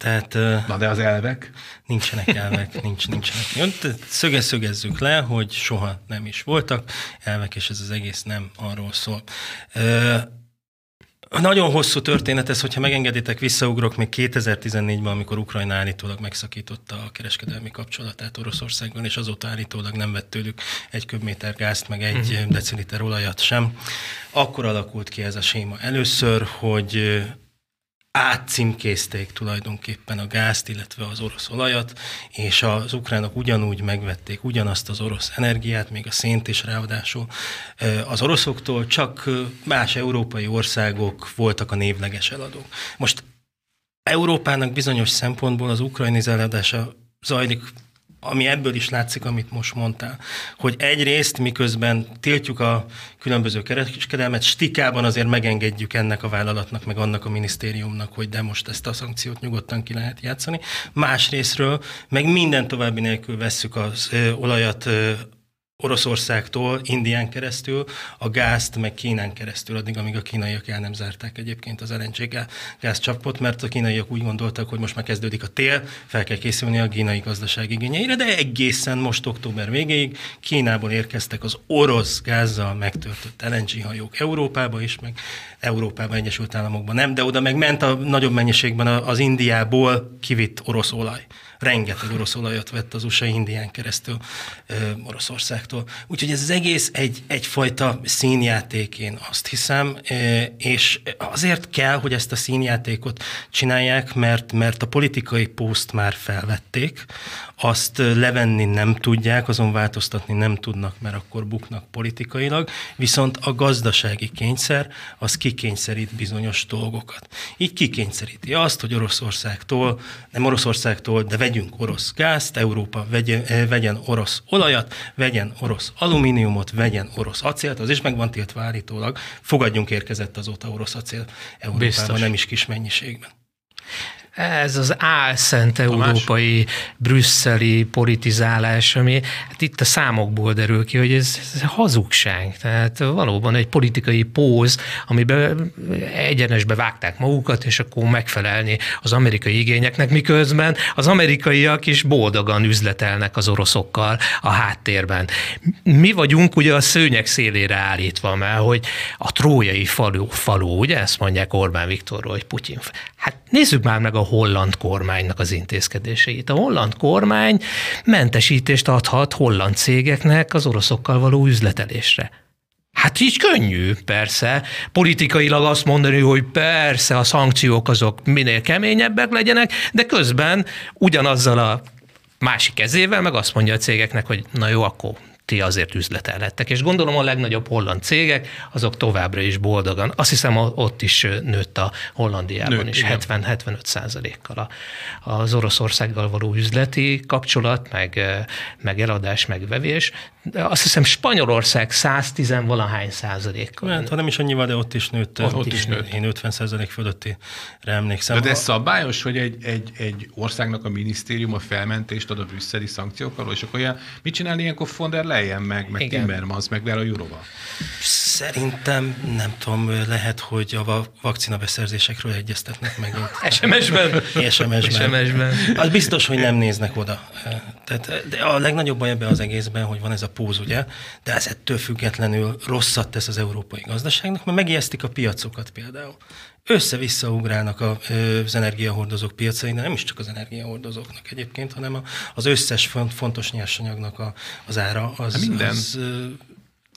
Tehát, Na de az elvek? Nincsenek elvek, *laughs* nincs, nincsenek. Szöge szögezzük le, hogy soha nem is voltak elvek, és ez az egész nem arról szól. Nagyon hosszú történet ez, hogyha megengeditek, visszaugrok még 2014-ben, amikor Ukrajna állítólag megszakította a kereskedelmi kapcsolatát Oroszországgal, és azóta állítólag nem vett tőlük egy köbméter gázt, meg egy uh-huh. deciliter olajat sem. Akkor alakult ki ez a séma először, hogy átcímkézték tulajdonképpen a gázt, illetve az orosz olajat, és az ukránok ugyanúgy megvették ugyanazt az orosz energiát, még a szént is ráadásul az oroszoktól, csak más európai országok voltak a névleges eladók. Most Európának bizonyos szempontból az ukrajnizálása zajlik ami ebből is látszik, amit most mondtál, hogy egyrészt miközben tiltjuk a különböző kereskedelmet, stikában azért megengedjük ennek a vállalatnak, meg annak a minisztériumnak, hogy de most ezt a szankciót nyugodtan ki lehet játszani. Másrésztről meg minden további nélkül vesszük az ö, olajat ö, Oroszországtól, Indián keresztül, a gázt meg Kínán keresztül, addig, amíg a kínaiak el nem zárták egyébként az LNG gázcsapot, mert a kínaiak úgy gondoltak, hogy most már kezdődik a tél, fel kell készülni a kínai gazdaság igényeire, de egészen most október végéig Kínából érkeztek az orosz gázzal megtöltött LNG hajók Európába is, meg Európában, Egyesült Államokban nem, de oda meg ment a nagyobb mennyiségben az Indiából kivitt orosz olaj rengeteg orosz olajat vett az USA Indián keresztül Oroszországtól. Úgyhogy ez az egész egy, egyfajta színjáték, én azt hiszem, és azért kell, hogy ezt a színjátékot csinálják, mert, mert a politikai pószt már felvették, azt levenni nem tudják, azon változtatni nem tudnak, mert akkor buknak politikailag, viszont a gazdasági kényszer az kikényszerít bizonyos dolgokat. Így kikényszeríti azt, hogy Oroszországtól, nem Oroszországtól, de vegyünk orosz gázt, Európa vegyen, eh, vegyen orosz olajat, vegyen orosz alumíniumot, vegyen orosz acélt, az is meg van tiltva állítólag, fogadjunk érkezett azóta orosz acél Európában, Biztos. nem is kis mennyiségben. Ez az álszent európai, brüsszeli politizálás, ami hát itt a számokból derül ki, hogy ez, ez hazugság. Tehát valóban egy politikai póz, amiben egyenesbe vágták magukat, és akkor megfelelni az amerikai igényeknek, miközben az amerikaiak is boldogan üzletelnek az oroszokkal a háttérben. Mi vagyunk ugye a szőnyek szélére állítva, mert hogy a trójai falu, falu ugye ezt mondják Orbán Viktorról, hogy Putyin. Hát nézzük már meg a holland kormánynak az intézkedéseit. A holland kormány mentesítést adhat holland cégeknek az oroszokkal való üzletelésre. Hát így könnyű, persze. Politikailag azt mondani, hogy persze a szankciók azok minél keményebbek legyenek, de közben ugyanazzal a másik kezével meg azt mondja a cégeknek, hogy na jó, akkor ti azért üzletelhettek. És gondolom a legnagyobb holland cégek, azok továbbra is boldogan. Azt hiszem ott is nőtt a Hollandiában nőtt, is 70-75 százalékkal az Oroszországgal való üzleti kapcsolat, meg, meg eladás, meg vevés. De azt hiszem Spanyolország 110 valahány százalékkal. Hát, ha nem is annyival, de ott is nőtt. Ott, ott is nőtt. Én 50 százalék fölötti emlékszem. De ez szabályos, hogy egy, egy, egy országnak a minisztériuma felmentést ad a brüsszeli szankciókkal, és akkor ilyen, mit csinál ilyenkor von der Leyen, meg, meg Timmermans, meg Vera Jurova? Szerintem, nem tudom, lehet, hogy a vakcina beszerzésekről egyeztetnek megint. *laughs* SMS-ben? SMS-ben. SMS-ben. Az biztos, hogy nem néznek oda. Tehát, de a legnagyobb baj ebben az egészben, hogy van ez a póz, ugye, de ez ettől függetlenül rosszat tesz az európai gazdaságnak, mert megijesztik a piacokat például össze-vissza ugrálnak az energiahordozók piacain, de nem is csak az energiahordozóknak egyébként, hanem az összes fontos nyersanyagnak az ára az, minden. az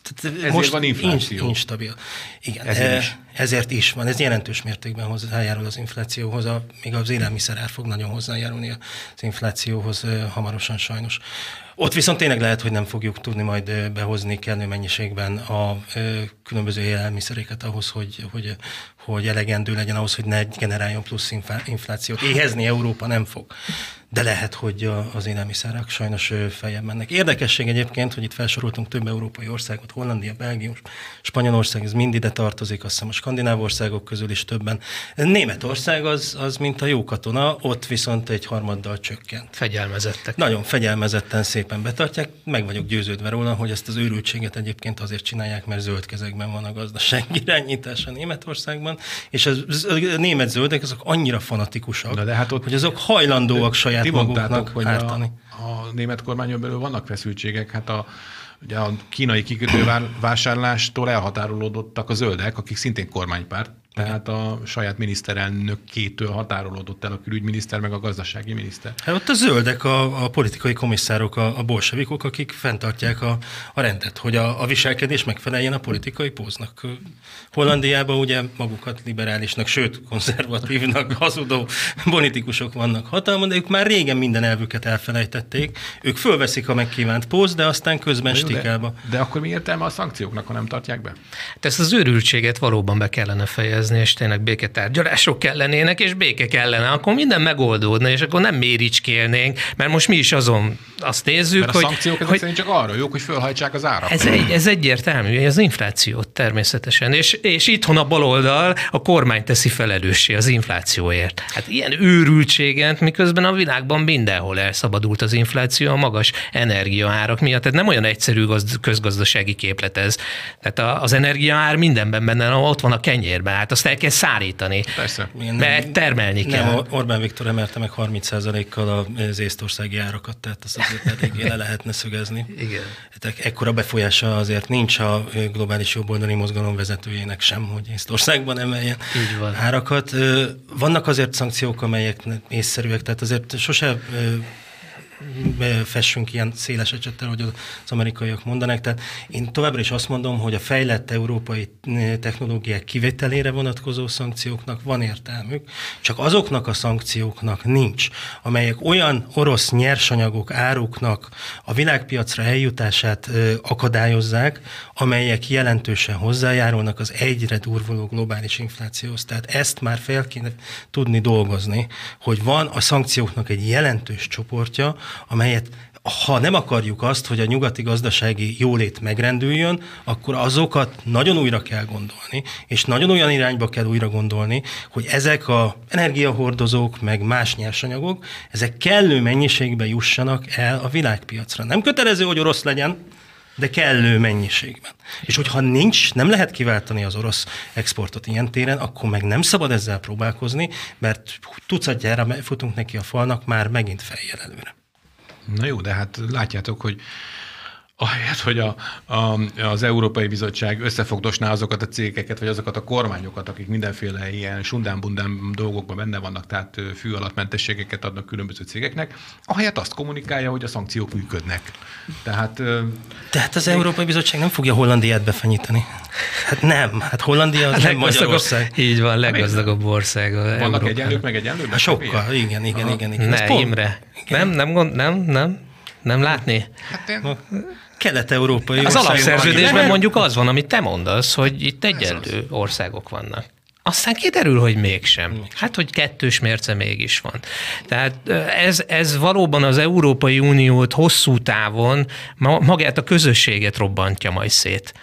tehát ezért most van infláció. Instabil. Igen, ezért is. ezért is van. Ez jelentős mértékben hozzájárul az inflációhoz, a, még az élelmiszerár fog nagyon hozzájárulni az inflációhoz hamarosan sajnos. Ott viszont tényleg lehet, hogy nem fogjuk tudni majd behozni kellő mennyiségben a különböző élelmiszeréket ahhoz, hogy, hogy, hogy elegendő legyen ahhoz, hogy ne generáljon plusz inflációt. Éhezni Európa nem fog de lehet, hogy az élelmiszerek sajnos feljebb mennek. Érdekesség egyébként, hogy itt felsoroltunk több európai országot, Hollandia, Belgium, Spanyolország, ez mind ide tartozik, azt hiszem a skandináv országok közül is többen. Németország az, az mint a jó katona, ott viszont egy harmaddal csökkent. Fegyelmezettek. Nagyon fegyelmezetten szépen betartják, meg vagyok győződve róla, hogy ezt az őrültséget egyébként azért csinálják, mert zöld kezekben van a gazdaság *laughs* irányítása Németországban, és a német zöldek azok annyira fanatikusak, de hát ott, hogy azok hajlandóak saját ti mondtátok, hogy a, a német kormányon belül vannak feszültségek. Hát a, ugye a kínai kikötővásárlástól elhatárolódottak a zöldek, akik szintén kormánypárt, Tehát a saját miniszterelnökétől határolódott el a külügyminiszter, meg a gazdasági miniszter. Hát ott a zöldek, a, a politikai komisszárok, a, a bolsevikok, akik fenntartják a, a rendet, hogy a, a viselkedés megfeleljen a politikai póznak. Hollandiában ugye magukat liberálisnak, sőt konzervatívnak, *laughs* hazudó politikusok vannak hatalmon, de ők már régen minden elvüket elfelejtették. Ők fölveszik a megkívánt póz, de aztán közben stikelba. De, de akkor mi értelme a szankcióknak, ha nem tartják be? Hát ezt az őrültséget valóban be kellene fejezni, és tényleg béketárgyalások kellenének, és béke kellene, akkor minden megoldódna, és akkor nem méricskélnénk, mert most mi is azon azt nézzük, Mert a hogy... szankciók ezek hogy szerint csak arra jók, hogy fölhajtsák az árat. ez, egy, ez egyértelmű, az inflációt természetesen, és, és itthon a baloldal a kormány teszi felelőssé az inflációért. Hát ilyen őrültséget, miközben a világban mindenhol elszabadult az infláció a magas energiaárak miatt. Tehát nem olyan egyszerű gazd, közgazdasági képlet ez. Tehát a, az energiaár mindenben benne, ott van a kenyérben, hát azt el kell szárítani. Persze. Igen, Mert termelni kell. Nem, Orbán Viktor emelte meg 30%-kal az észtországi árakat, tehát azt azért eléggé le lehetne szögezni. Igen. Tehát ekkora befolyása azért nincs a globális jobboldali mozgalom vezetőjének sem, hogy Észtországban emeljen Így van. árakat. Vannak azért szankciók, amelyek észszerűek, tehát azért sose fessünk ilyen széles ecsettel, hogy az amerikaiak mondanak. Tehát én továbbra is azt mondom, hogy a fejlett európai technológiák kivételére vonatkozó szankcióknak van értelmük, csak azoknak a szankcióknak nincs, amelyek olyan orosz nyersanyagok, áruknak a világpiacra eljutását akadályozzák, amelyek jelentősen hozzájárulnak az egyre durvuló globális inflációhoz. Tehát ezt már fel kéne tudni dolgozni, hogy van a szankcióknak egy jelentős csoportja, amelyet ha nem akarjuk azt, hogy a nyugati gazdasági jólét megrendüljön, akkor azokat nagyon újra kell gondolni, és nagyon olyan irányba kell újra gondolni, hogy ezek a energiahordozók, meg más nyersanyagok, ezek kellő mennyiségben jussanak el a világpiacra. Nem kötelező, hogy orosz legyen, de kellő mennyiségben. És hogyha nincs, nem lehet kiváltani az orosz exportot ilyen téren, akkor meg nem szabad ezzel próbálkozni, mert tucatjára futunk neki a falnak már megint feljel előre. Na jó, de hát látjátok, hogy ahelyett, hogy a, a, az Európai Bizottság összefogdosná azokat a cégeket, vagy azokat a kormányokat, akik mindenféle ilyen sundán-bundán dolgokban benne vannak, tehát fű alatt mentességeket adnak különböző cégeknek, ahelyett azt kommunikálja, hogy a szankciók működnek. Tehát Tehát az Európai Bizottság nem fogja Hollandiát befenyíteni. Hát nem, hát Hollandia az nem Magyarország. Így van, leggazdagabb ország. vannak Európában. egyenlők, meg egyenlők? Hát sokkal, igen, igen, igen. igen. Ez Ne, pont- Imre. Nem, nem, gond, nem, nem, nem látni? Hát én, Kelet-európai Az alapszerződésben mondjuk az van, amit te mondasz, hogy itt egyenlő országok vannak. Aztán kiderül, hogy mégsem. Hát, hogy kettős mérce mégis van. Tehát ez, ez valóban az Európai Uniót hosszú távon ma- magát a közösséget robbantja majd szét.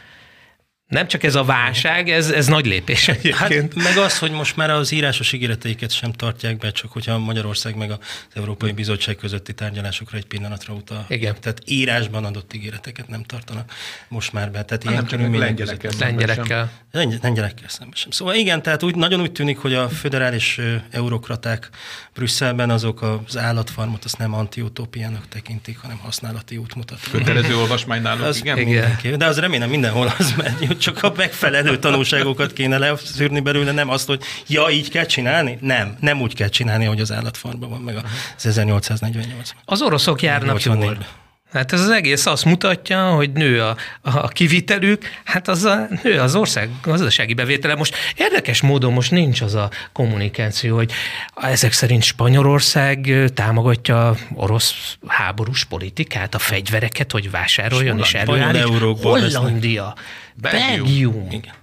Nem csak ez a válság, ez, ez nagy lépés *laughs* Hát egyébként. meg az, hogy most már az írásos ígéreteiket sem tartják be, csak hogyha Magyarország meg az Európai Bizottság közötti tárgyalásokra egy pillanatra utal. Igen. Tehát írásban adott ígéreteket nem tartanak most már be. Tehát nem ilyen körülmények lengyelekkel között- szemben sem. Lengyelekkel. Lengy- lengyelekkel szemben sem. Szóval igen, tehát úgy, nagyon úgy tűnik, hogy a föderális eurokraták Brüsszelben azok az állatfarmot azt nem antiutópiának tekintik, hanem használati útmutató. kötelező olvasmány náluk, Az igen? igen. mindenki. De az remélem mindenhol az megy, csak a megfelelő tanulságokat kéne leszűrni belőle, nem azt, hogy ja, így kell csinálni? Nem, nem úgy kell csinálni, hogy az állatfarmban van meg az 1848 Az oroszok járnak 84-ben. jól. Hát ez az egész azt mutatja, hogy nő a, a kivitelük, hát az a, nő az ország gazdasági bevétele. Most érdekes módon most nincs az a kommunikáció, hogy ezek szerint Spanyolország támogatja orosz háborús politikát, a fegyvereket, hogy vásároljon és vesznek. Hollandia, Belgium. Belgium. Igen.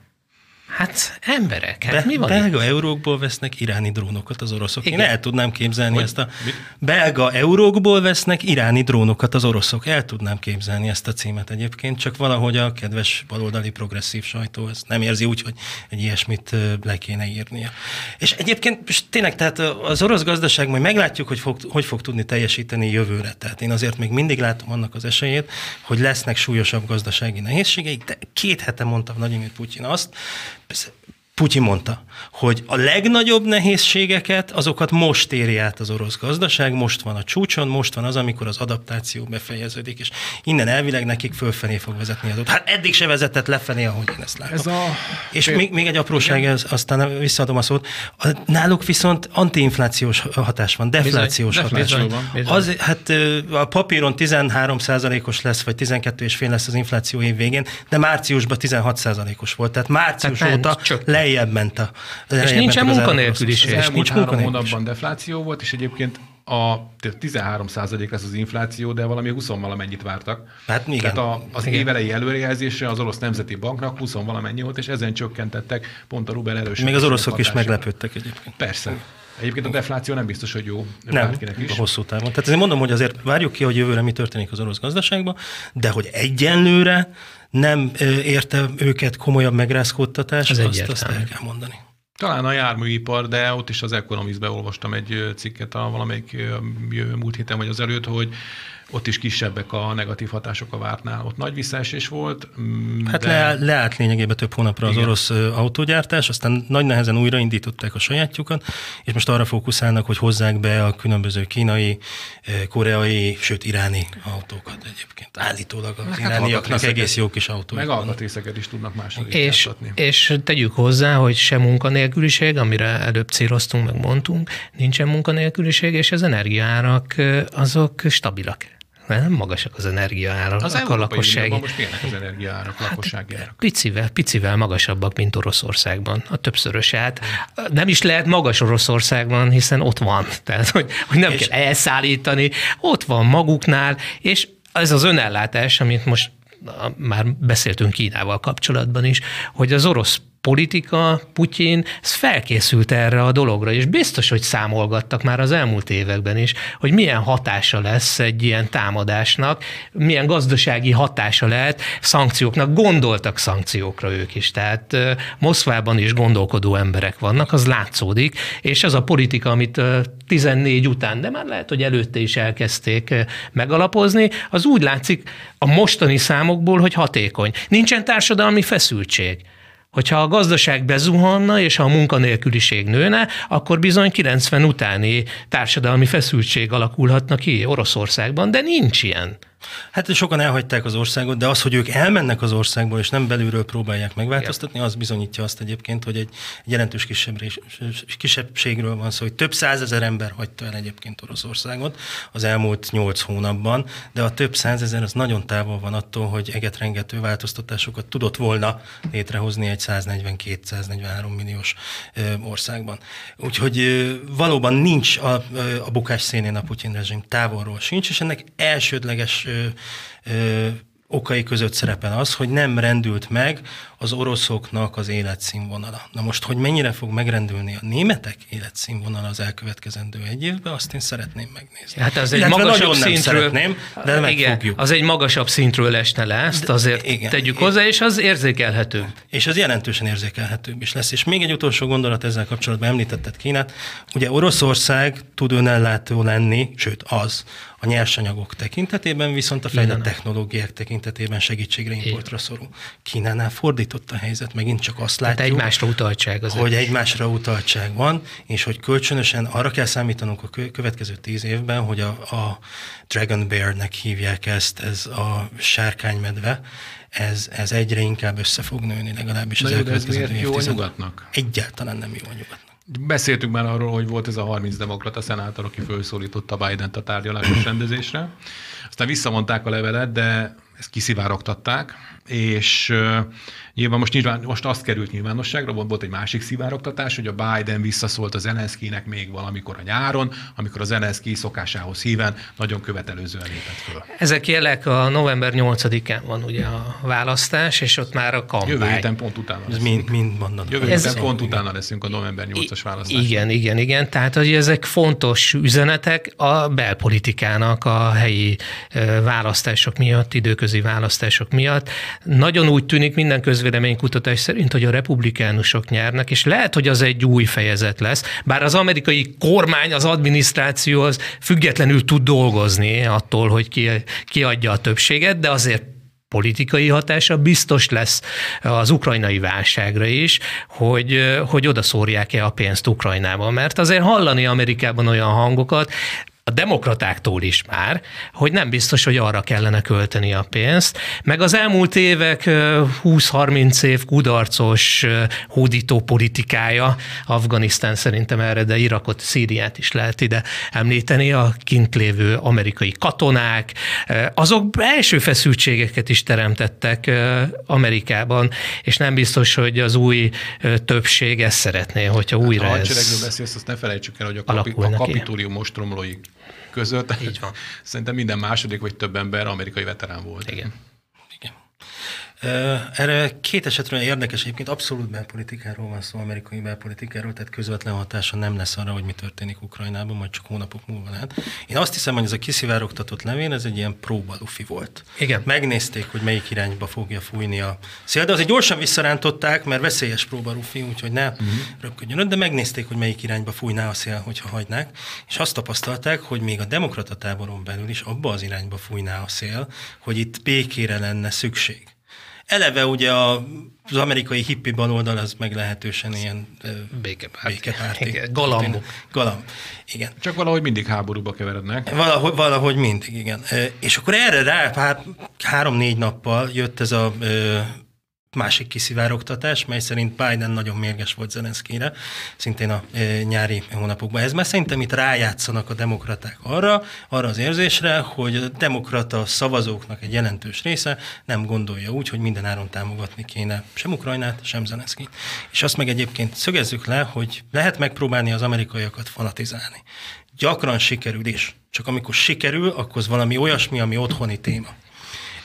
Hát emberek, hát Be, mi van itt? belga eurókból vesznek iráni drónokat az oroszok. Igen. Én el tudnám képzelni ezt a... Belga eurókból vesznek iráni drónokat az oroszok. El tudnám képzelni ezt a címet egyébként, csak valahogy a kedves baloldali progresszív sajtó ezt nem érzi úgy, hogy egy ilyesmit le kéne írnia. És egyébként és tényleg, tehát az orosz gazdaság majd meglátjuk, hogy fog, hogy fog tudni teljesíteni jövőre. Tehát én azért még mindig látom annak az esélyét, hogy lesznek súlyosabb gazdasági nehézségeik, de két hete mondta Vladimir Putyin azt, Putyin mondta, hogy a legnagyobb nehézségeket, azokat most éri át az orosz gazdaság, most van a csúcson, most van az, amikor az adaptáció befejeződik, és innen elvileg nekik fölfelé fog vezetni az út. Hát eddig se vezetett lefelé, ahogy én ezt látom. Ez a... És még, még egy apróság, ez, aztán visszaadom a szót. Náluk viszont antiinflációs hatás van, deflációs bizony, hatás bizony, van. Bizony. Az, hát a papíron 13% os lesz, vagy 12,5 lesz az infláció év végén, de márciusban 16% os volt. Tehát március tehát óta lejjebb ment a és nincsen munkanélküliség. Az elmúlt három hónapban defláció volt, és egyébként a 13% lesz az infláció, de valami 20 valamennyit vártak. Hát igen. Tehát a, az igen. évelei előrejelzése az orosz nemzeti banknak 20 valamennyi volt, és ezen csökkentettek pont a rubel erős. Még az oroszok is meglepődtek egyébként. Persze. Egyébként a defláció nem biztos, hogy jó nem, is. a hosszú távon. Tehát ezért mondom, hogy azért várjuk ki, hogy jövőre mi történik az orosz gazdaságban, de hogy egyenlőre nem érte őket komolyabb megrázkódtatás, azt, azt el kell mondani. Talán a járműipar, de ott is az Economist-be olvastam egy cikket a valamelyik múlt héten vagy az előtt, hogy ott is kisebbek a negatív hatások a vártnál. Ott nagy visszaesés volt. Mm, hát de... le, leállt lényegében több hónapra Igen. az orosz autógyártás, aztán nagy nehezen újraindították a sajátjukat, és most arra fókuszálnak, hogy hozzák be a különböző kínai, koreai, sőt iráni autókat egyébként. Állítólag az hát irániaknak egész jó kis autók. Meg alkatrészeket is tudnak máshogy és, és tegyük hozzá, hogy se munkanélküliség, amire előbb céloztunk, meg mondtunk, nincsen munkanélküliség, és az energiárak azok stabilak nem magasak az energiaárak. Az a lakossági. most milyenek az energiaárak, hát, lakossági árak? Picivel, picivel magasabbak, mint Oroszországban. A többszörös. Hát nem is lehet magas Oroszországban, hiszen ott van. Tehát, hogy, hogy nem és... kell elszállítani, ott van maguknál, és ez az önellátás, amit most már beszéltünk Kínával kapcsolatban is, hogy az orosz politika, Putyin, ez felkészült erre a dologra, és biztos, hogy számolgattak már az elmúlt években is, hogy milyen hatása lesz egy ilyen támadásnak, milyen gazdasági hatása lehet szankcióknak. Gondoltak szankciókra ők is, tehát Moszkvában is gondolkodó emberek vannak, az látszódik, és az a politika, amit 14 után, de már lehet, hogy előtte is elkezdték megalapozni, az úgy látszik a mostani számokból, hogy hatékony. Nincsen társadalmi feszültség. Hogyha a gazdaság bezuhanna, és ha a munkanélküliség nőne, akkor bizony 90 utáni társadalmi feszültség alakulhatna ki Oroszországban, de nincs ilyen. Hát sokan elhagyták az országot, de az, hogy ők elmennek az országból, és nem belülről próbálják megváltoztatni, az bizonyítja azt egyébként, hogy egy, egy jelentős kisebbségről van szó, hogy több százezer ember hagyta el egyébként Oroszországot az elmúlt nyolc hónapban, de a több százezer az nagyon távol van attól, hogy egetrengető változtatásokat tudott volna létrehozni egy 142-143 milliós országban. Úgyhogy valóban nincs a, a bukás szénén a Putyin rezsim, távolról sincs, és ennek elsődleges ö, ö, okai között szerepel az, hogy nem rendült meg az oroszoknak az életszínvonala. Na most, hogy mennyire fog megrendülni a németek életszínvonala az elkövetkezendő egy évben, azt én szeretném megnézni. Hát az egy Illetve magasabb szintről, szeretném, de meg igen, fogjuk. Az egy magasabb szintről esne le, ezt azért de, igen, tegyük igen. hozzá, és az érzékelhető. És az jelentősen érzékelhetőbb is lesz. És még egy utolsó gondolat ezzel kapcsolatban említetted Kínát. Ugye Oroszország tud önellátó lenni, sőt az, a nyersanyagok tekintetében, viszont a fejlett technológiák tekintetében segítségre importra szorul. Kínánál fordított a helyzet, megint csak azt látjuk, hát egymásra utaltság az hogy egymásra utaltság van, és hogy kölcsönösen arra kell számítanunk a következő tíz évben, hogy a, a Dragon Bear-nek hívják ezt, ez a sárkánymedve, ez, ez egyre inkább össze fog nőni, legalábbis az elkövetkező jó a nyugatnak? Egyáltalán nem jó a nyugatnak. Beszéltünk már arról, hogy volt ez a 30 demokrata szenátor, aki felszólította Biden-t a tárgyalásos rendezésre. Aztán visszamondták a levelet, de ezt kiszivárogtatták, és Nyilván most, nyilván, most azt került nyilvánosságra, volt egy másik szivárogtatás, hogy a Biden visszaszólt az Zelenszkinek még valamikor a nyáron, amikor a Zelenszki szokásához híven nagyon követelőzően lépett föl. Ezek jelek a november 8-án van ugye a választás, és ott már a kampány. Jövő héten pont utána leszünk. Ez mind, mind mondanak. Jövő héten pont utána leszünk a november 8-as választás. Igen, igen, igen. Tehát, hogy ezek fontos üzenetek a belpolitikának a helyi választások miatt, időközi választások miatt. Nagyon úgy tűnik minden közvélemény közvéleménykutatás szerint, hogy a republikánusok nyernek, és lehet, hogy az egy új fejezet lesz, bár az amerikai kormány, az adminisztráció az függetlenül tud dolgozni attól, hogy ki, ki adja a többséget, de azért politikai hatása biztos lesz az ukrajnai válságra is, hogy, hogy oda szórják-e a pénzt Ukrajnába. Mert azért hallani Amerikában olyan hangokat, a demokratáktól is már, hogy nem biztos, hogy arra kellene költeni a pénzt. Meg az elmúlt évek 20-30 év kudarcos hódító politikája, Afganisztán szerintem erre, de Irakot, Szíriát is lehet ide említeni, a kint lévő amerikai katonák, azok belső feszültségeket is teremtettek Amerikában, és nem biztos, hogy az új többség ezt szeretné, hogyha újra hát, ha ez... beszélsz, azt ne felejtsük el, hogy a, kapi, a kapitórium mostromlóig között. Így van. Szerintem minden második vagy több ember amerikai veterán volt. Igen. Erre két esetről érdekes, egyébként abszolút belpolitikáról van szó, amerikai belpolitikáról, tehát közvetlen hatása nem lesz arra, hogy mi történik Ukrajnában, majd csak hónapok múlva lehet. Én azt hiszem, hogy ez a kiszivárogtatott levél, ez egy ilyen próbalufi volt. Igen. Megnézték, hogy melyik irányba fogja fújni a szél, de azért gyorsan visszarántották, mert veszélyes próbalufi, úgyhogy ne uh-huh. röpködjön de megnézték, hogy melyik irányba fújná a szél, hogyha hagynák, és azt tapasztalták, hogy még a demokrata táboron belül is abba az irányba fújná a szél, hogy itt békére lenne szükség. Eleve ugye a, az amerikai hippi baloldal az meglehetősen ilyen békepárti. békepárti. Galambok. Galamb. Igen. Csak valahogy mindig háborúba keverednek. Valahogy, valahogy mindig, igen. És akkor erre rá hát három-négy nappal jött ez a másik kiszivárogtatás, mely szerint Biden nagyon mérges volt Zelenszkére, szintén a e, nyári hónapokban. Ez már szerintem itt rájátszanak a demokraták arra, arra az érzésre, hogy a demokrata szavazóknak egy jelentős része nem gondolja úgy, hogy minden áron támogatni kéne sem Ukrajnát, sem Zelenszkit. És azt meg egyébként szögezzük le, hogy lehet megpróbálni az amerikaiakat fanatizálni. Gyakran sikerül is. Csak amikor sikerül, akkor valami olyasmi, ami otthoni téma.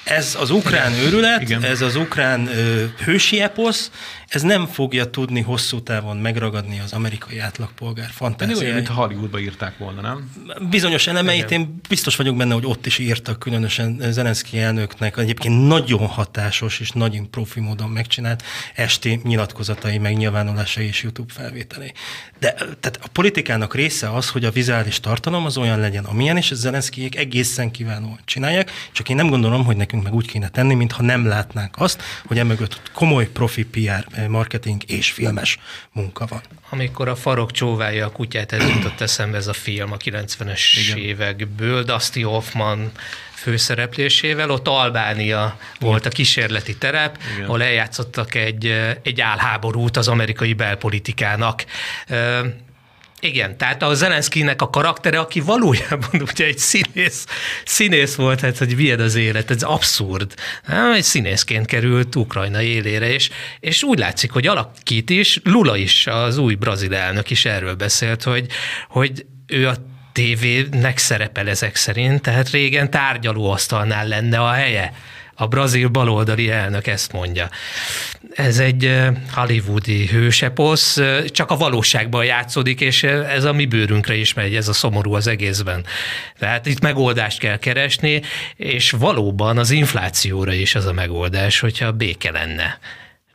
Ez az ukrán őrület, Igen. ez az ukrán ö, hősi eposz, ez nem fogja tudni hosszú távon megragadni az amerikai átlagpolgár fantáziáját. Olyan, mint Hollywoodba írták volna, nem? Bizonyos elemeit Igen. én biztos vagyok benne, hogy ott is írtak, különösen Zelenszky elnöknek egyébként nagyon hatásos és nagyon profi módon megcsinált esti nyilatkozatai, megnyilvánulásai és YouTube felvételei. De tehát a politikának része az, hogy a vizuális tartalom az olyan legyen, amilyen, és Zelenszkijék egészen kiválóan csinálják, csak én nem gondolom, hogy nekünk meg úgy kéne tenni, mintha nem látnánk azt, hogy emögött komoly profi PR marketing és filmes munka van. Amikor a farok csóválja a kutyát, ez jutott *clears throat* eszembe ez a film a 90-es Igen. évekből, Dusty Hoffman főszereplésével, ott Albánia volt a kísérleti terep, Igen. ahol eljátszottak egy, egy álháborút az amerikai belpolitikának. Igen, tehát a Zelenszkinek a karaktere, aki valójában *laughs* ugye egy színész, színész volt, hát hogy milyen az élet, ez abszurd. Egy színészként került Ukrajna élére, és, és úgy látszik, hogy alakít is, Lula is, az új brazil elnök is erről beszélt, hogy, hogy ő a tévének szerepel ezek szerint, tehát régen tárgyalóasztalnál lenne a helye a brazil baloldali elnök ezt mondja. Ez egy hollywoodi hőseposz, csak a valóságban játszódik, és ez a mi bőrünkre is megy, ez a szomorú az egészben. Tehát itt megoldást kell keresni, és valóban az inflációra is az a megoldás, hogyha béke lenne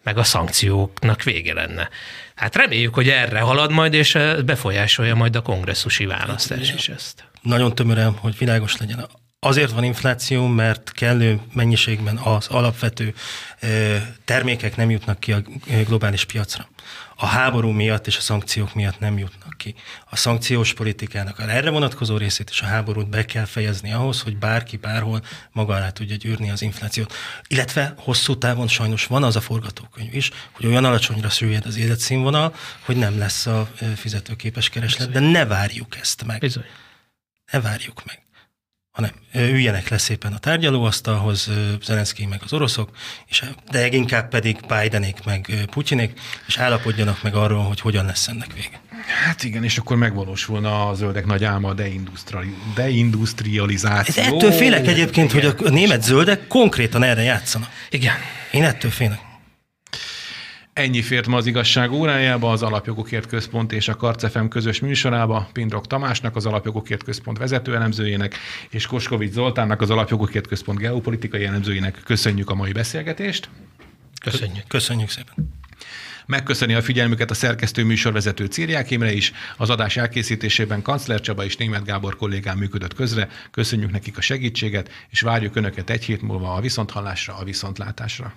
meg a szankcióknak vége lenne. Hát reméljük, hogy erre halad majd, és befolyásolja majd a kongresszusi választás is ezt. Nagyon tömörem, hogy világos legyen. Azért van infláció, mert kellő mennyiségben az alapvető termékek nem jutnak ki a globális piacra. A háború miatt és a szankciók miatt nem jutnak ki. A szankciós politikának a erre vonatkozó részét és a háborút be kell fejezni ahhoz, hogy bárki bárhol maga alá tudja gyűrni az inflációt. Illetve hosszú távon sajnos van az a forgatókönyv is, hogy olyan alacsonyra süllyed az életszínvonal, hogy nem lesz a fizetőképes kereslet, de ne várjuk ezt meg. Bizony. Ne várjuk meg hanem üljenek le szépen a tárgyalóasztalhoz, Zelenszky meg az oroszok, és, de inkább pedig Bidenék meg Putyinék, és állapodjanak meg arról, hogy hogyan lesz ennek vége. Hát igen, és akkor megvalósulna a zöldek nagy álma a deindustrializáció. Ez ettől félek egyébként, igen. hogy a német zöldek konkrétan erre játszanak. Igen. Én ettől félek. Ennyi fért ma az igazság órájába, az Alapjogokért Központ és a Karcefem közös műsorába, Pindrok Tamásnak, az Alapjogokért Központ vezető elemzőjének, és Koskovics Zoltánnak, az Alapjogokért Központ geopolitikai elemzőjének köszönjük a mai beszélgetést. Köszönjük. Köszönjük szépen. Megköszöni a figyelmüket a szerkesztő műsorvezető Círiák Imre is. Az adás elkészítésében Kancler Csaba és Német Gábor kollégám működött közre. Köszönjük nekik a segítséget, és várjuk Önöket egy hét múlva a viszonthallásra, a viszontlátásra.